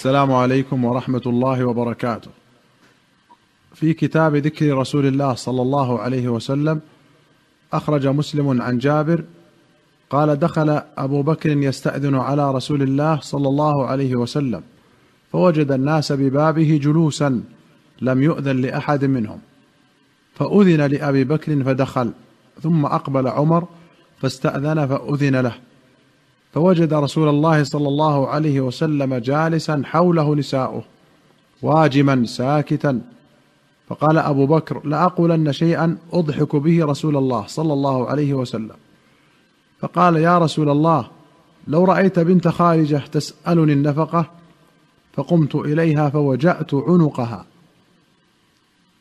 السلام عليكم ورحمة الله وبركاته. في كتاب ذكر رسول الله صلى الله عليه وسلم أخرج مسلم عن جابر قال دخل أبو بكر يستأذن على رسول الله صلى الله عليه وسلم فوجد الناس ببابه جلوسا لم يؤذن لأحد منهم. فأذن لأبي بكر فدخل ثم أقبل عمر فاستأذن فأذن له. فوجد رسول الله صلى الله عليه وسلم جالسا حوله نساؤه واجما ساكتا. فقال أبو بكر لاقولن شيئا أضحك به رسول الله صلى الله عليه وسلم. فقال يا رسول الله لو رأيت بنت خارجة تسألني النفقة فقمت إليها فوجأت عنقها.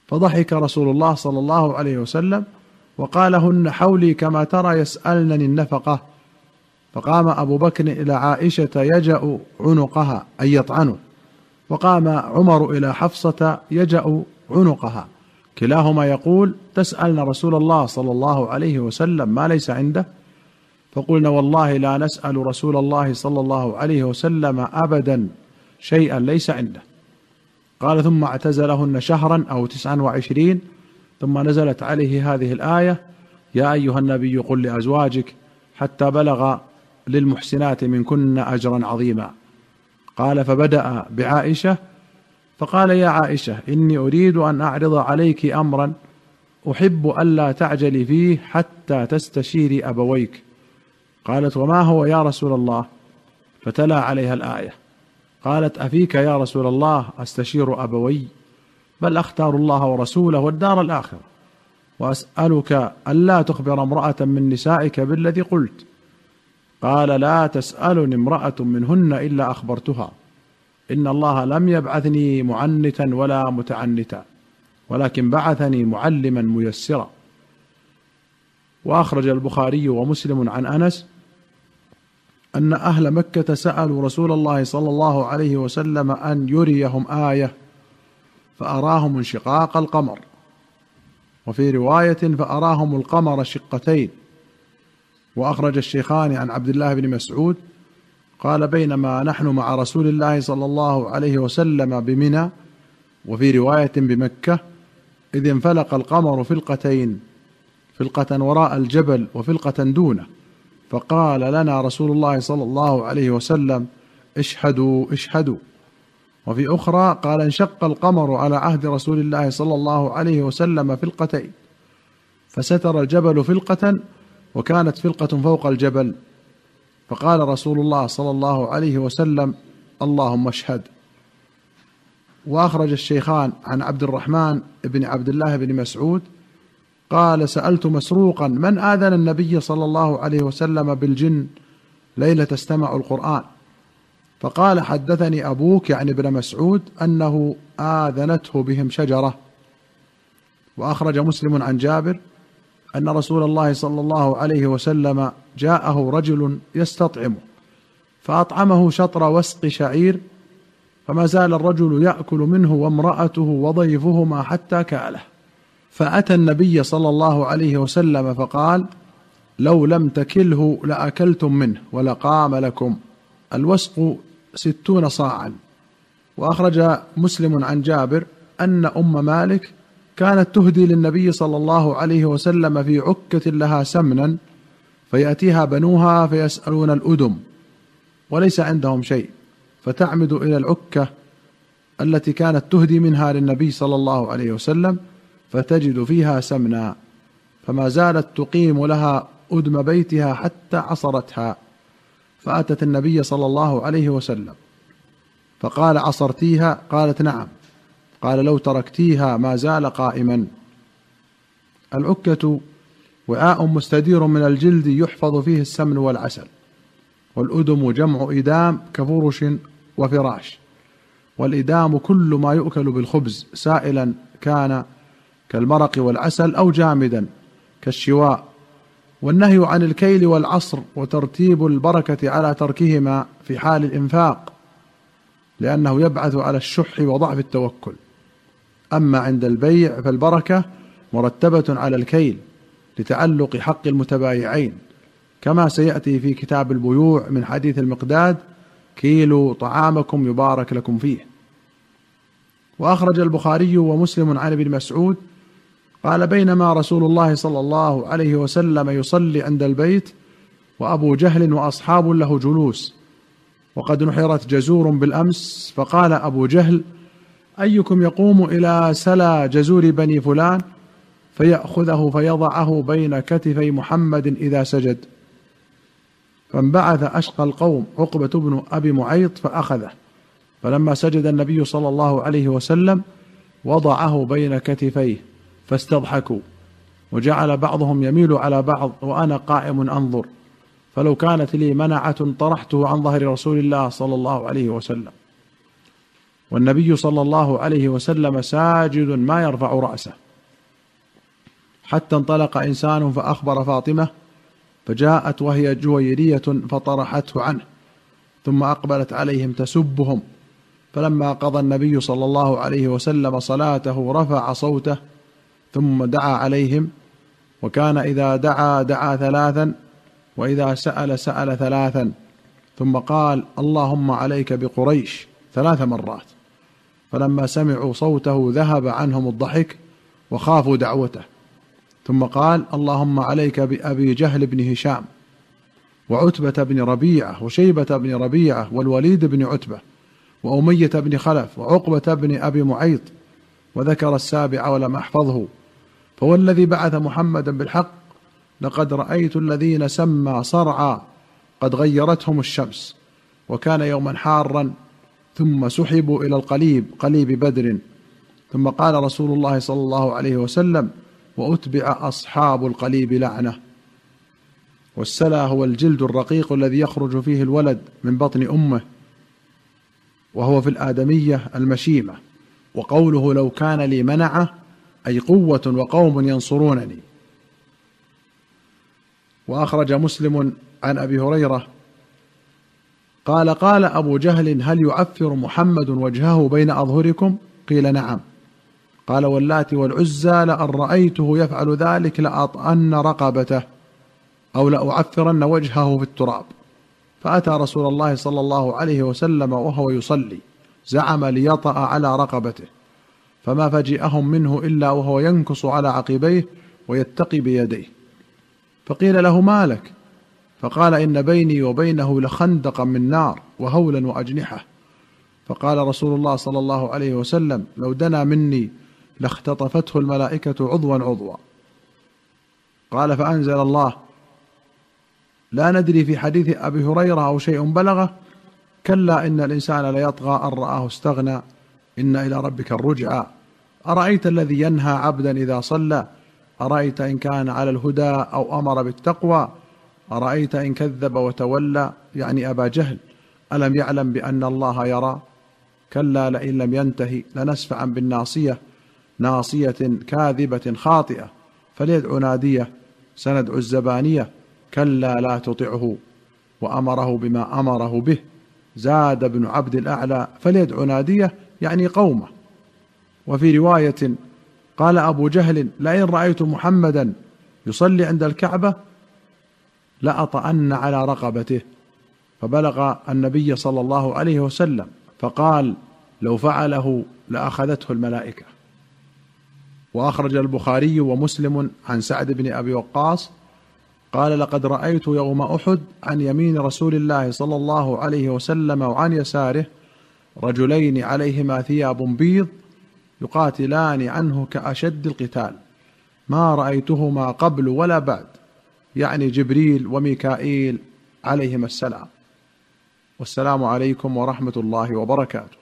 فضحك رسول الله صلى الله عليه وسلم وقال هن حولي كما ترى يسألنني النفقة فقام أبو بكر إلى عائشة يجأ عنقها أي يطعنه. وقام عمر إلى حفصة يجأ عنقها. كلاهما يقول تسالن رسول الله صلى الله عليه وسلم ما ليس عنده؟ فقلنا والله لا نسأل رسول الله صلى الله عليه وسلم ابدا شيئا ليس عنده. قال ثم اعتزلهن شهرا أو تسعا وعشرين. ثم نزلت عليه هذه الآية يا أيها النبي قل لأزواجك حتى بلغ للمحسنات منكن أجرا عظيما. قال فبدأ بعائشة فقال يا عائشة إني أريد أن أعرض عليك أمرا أحب ألا تعجلي فيه حتى تستشيري أبويك. قالت وما هو يا رسول الله؟ فتلا عليها الآية. قالت أفيك يا رسول الله أستشير أبوي؟ بل أختار الله ورسوله والدار الآخرة. وأسألك ألا تخبر امرأة من نسائك بالذي قلت. قال لا تسألني امرأة منهن إلا أخبرتها. إن الله لم يبعثني معنتا ولا متعنتا ولكن بعثني معلما ميسرا. وأخرج البخاري ومسلم عن أنس أن أهل مكة سألوا رسول الله صلى الله عليه وسلم أن يريهم آية فأراهم انشقاق القمر وفي رواية فأراهم القمر شقتين. وأخرج الشيخان عن عبد الله بن مسعود قال بينما نحن مع رسول الله صلى الله عليه وسلم بمنى وفي رواية بمكة إذ انفلق القمر فلقتين فلقه وراء الجبل وفلقه دونه فقال لنا رسول الله صلى الله عليه وسلم اشهدوا اشهدوا. وفي أخرى قال انشق القمر على عهد رسول الله صلى الله عليه وسلم فلقتين فستر الجبل فلقه وكانت فلقه فوق الجبل. فقال رسول الله صلى الله عليه وسلم اللهم اشهد. وأخرج الشيخان عن عبد الرحمن بن عبد الله بن مسعود قال سألت مسروقا من آذن النبي صلى الله عليه وسلم بالجن ليلة استمعوا القرآن؟ فقال حدثني أبوك يعني ابن مسعود أنه آذنته بهم شجرة. وأخرج مسلم عن جابر أن رسول الله صلى الله عليه وسلم جاءه رجل يستطعمه فأطعمه شطر وسق شعير فما زال الرجل يأكل منه وامرأته وضيفهما حتى كاله. فأتى النبي صلى الله عليه وسلم فقال لو لم تكله لأكلتم منه ولقام لكم الوسق ستون صاعا. وأخرج مسلم عن جابر أن أم مالك كانت تهدي للنبي صلى الله عليه وسلم في عكة لها سمنا فيأتيها بنوها فيسألون الأدم وليس عندهم شيء فتعمد إلى العكة التي كانت تهدي منها للنبي صلى الله عليه وسلم فتجد فيها سمنا فما زالت تقيم لها أدم بيتها حتى عصرتها فأتت النبي صلى الله عليه وسلم فقال عصرتيها؟ قالت نعم. قال لو تركتيها ما زال قائما. العكة وعاء مستدير من الجلد يحفظ فيه السمن والعسل والأدم جمع إدام كفرش وفراش والإدام كل ما يؤكل بالخبز سائلا كان كالمرق والعسل أو جامدا كالشواء. والنهي عن الكيل والعصر وترتيب البركة على تركهما في حال الإنفاق لأنه يبعث على الشح وضعف التوكل. أما عند البيع فالبركة مرتبة على الكيل لتعلق حق المتبايعين كما سيأتي في كتاب البيوع من حديث المقداد كيلوا طعامكم يبارك لكم فيه. وأخرج البخاري ومسلم عن ابن مسعود قال بينما رسول الله صلى الله عليه وسلم يصلي عند البيت وأبو جهل وأصحاب له جلوس وقد نحرت جزور بالأمس فقال أبو جهل أيكم يقوم إلى سلا جزور بني فلان فيأخذه فيضعه بين كتفي محمد إذا سجد. فانبعث أشقى القوم عقبة بن أبي معيط فأخذه. فلما سجد النبي صلى الله عليه وسلم وضعه بين كتفيه فاستضحكوا. وجعل بعضهم يميل على بعض وأنا قائم أنظر. فلو كانت لي منعة طرحته عن ظهر رسول الله صلى الله عليه وسلم. والنبي صلى الله عليه وسلم ساجد ما يرفع رأسه. حتى انطلق إنسان فأخبر فاطمة فجاءت وهي جويرية فطرحته عنه ثم أقبلت عليهم تسبهم. فلما قضى النبي صلى الله عليه وسلم صلاته رفع صوته ثم دعا عليهم وكان إذا دعا دعا ثلاثا وإذا سأل سأل ثلاثا ثم قال اللهم عليك بقريش ثلاث مرات. فلما سمعوا صوته ذهب عنهم الضحك وخافوا دعوته. ثم قال اللهم عليك بأبي جهل بن هشام وعتبة بن ربيعة وشيبة بن ربيعة والوليد بن عتبة وأمية بن خلف وعقبة بن أبي معيط وذكر السابع ولم أحفظه. فوالذي بعث محمدا بالحق. لقد رأيت الذين سمى صرعى قد غيرتهم الشمس وكان يوما حارا ثم سحبوا إلى القليب قليب بدر. ثم قال رسول الله صلى الله عليه وسلم وأتبع أصحاب القليب لعنة. والسلا هو الجلد الرقيق الذي يخرج فيه الولد من بطن أمه وهو في الآدمية المشيمة. وقوله لو كان لي منعة أي قوة وقوم ينصرونني. وأخرج مسلم عن أبي هريرة قال قال أبو جهل هل يعفر محمد وجهه بين أظهركم؟ قيل نعم. قال واللات والعزى لأن رأيته يفعل ذلك لأطأن رقبته أو لأعفرن وجهه في التراب. فأتى رسول الله صلى الله عليه وسلم وهو يصلي زعم ليطأ على رقبته. فما فجئهم منه إلا وهو ينكص على عقبيه ويتقي بيديه. فقيل له ما لك؟ فقال إن بيني وبينه لخندقا من نار وهولا وأجنحة. فقال رسول الله صلى الله عليه وسلم لو دنا مني لاختطفته الملائكة عضوا عضوا. قال فأنزل الله. لا ندري في حديث أبي هريرة أو شيء بلغه. كلا إن الإنسان ليطغى أن رآه استغنى. إن إلى ربك الرجعى. أرأيت الذي ينهى عبدا إذا صلى؟ أرأيت إن كان على الهدى أو أمر بالتقوى؟ أرأيت إن كذب وتولى؟ يعني أبا جهل ألم يعلم بأن الله يرى؟ كلا لئن لم ينتهي لنسفعا بالناصية ناصية كاذبة خاطئة فليدع نادية سندع الزبانية كلا لا تطعه وأمره بما أمره به زاد ابن عبد الأعلى فليدع نادية يعني قومه. وفي رواية قال أبو جهل لئن رأيت محمدا يصلي عند الكعبة لأطأن على رقبته. فبلغ النبي صلى الله عليه وسلم فقال لو فعله لأخذته الملائكة. وأخرج البخاري ومسلم عن سعد بن أبي وقاص قال لقد رأيت يوم أحد عن يمين رسول الله صلى الله عليه وسلم وعن يساره رجلين عليهما ثياب بيض يقاتلان عنه كأشد القتال. ما رأيتهما قبل ولا بعد. يعني جبريل وميكائيل عليهما السلام. والسلام عليكم ورحمة الله وبركاته.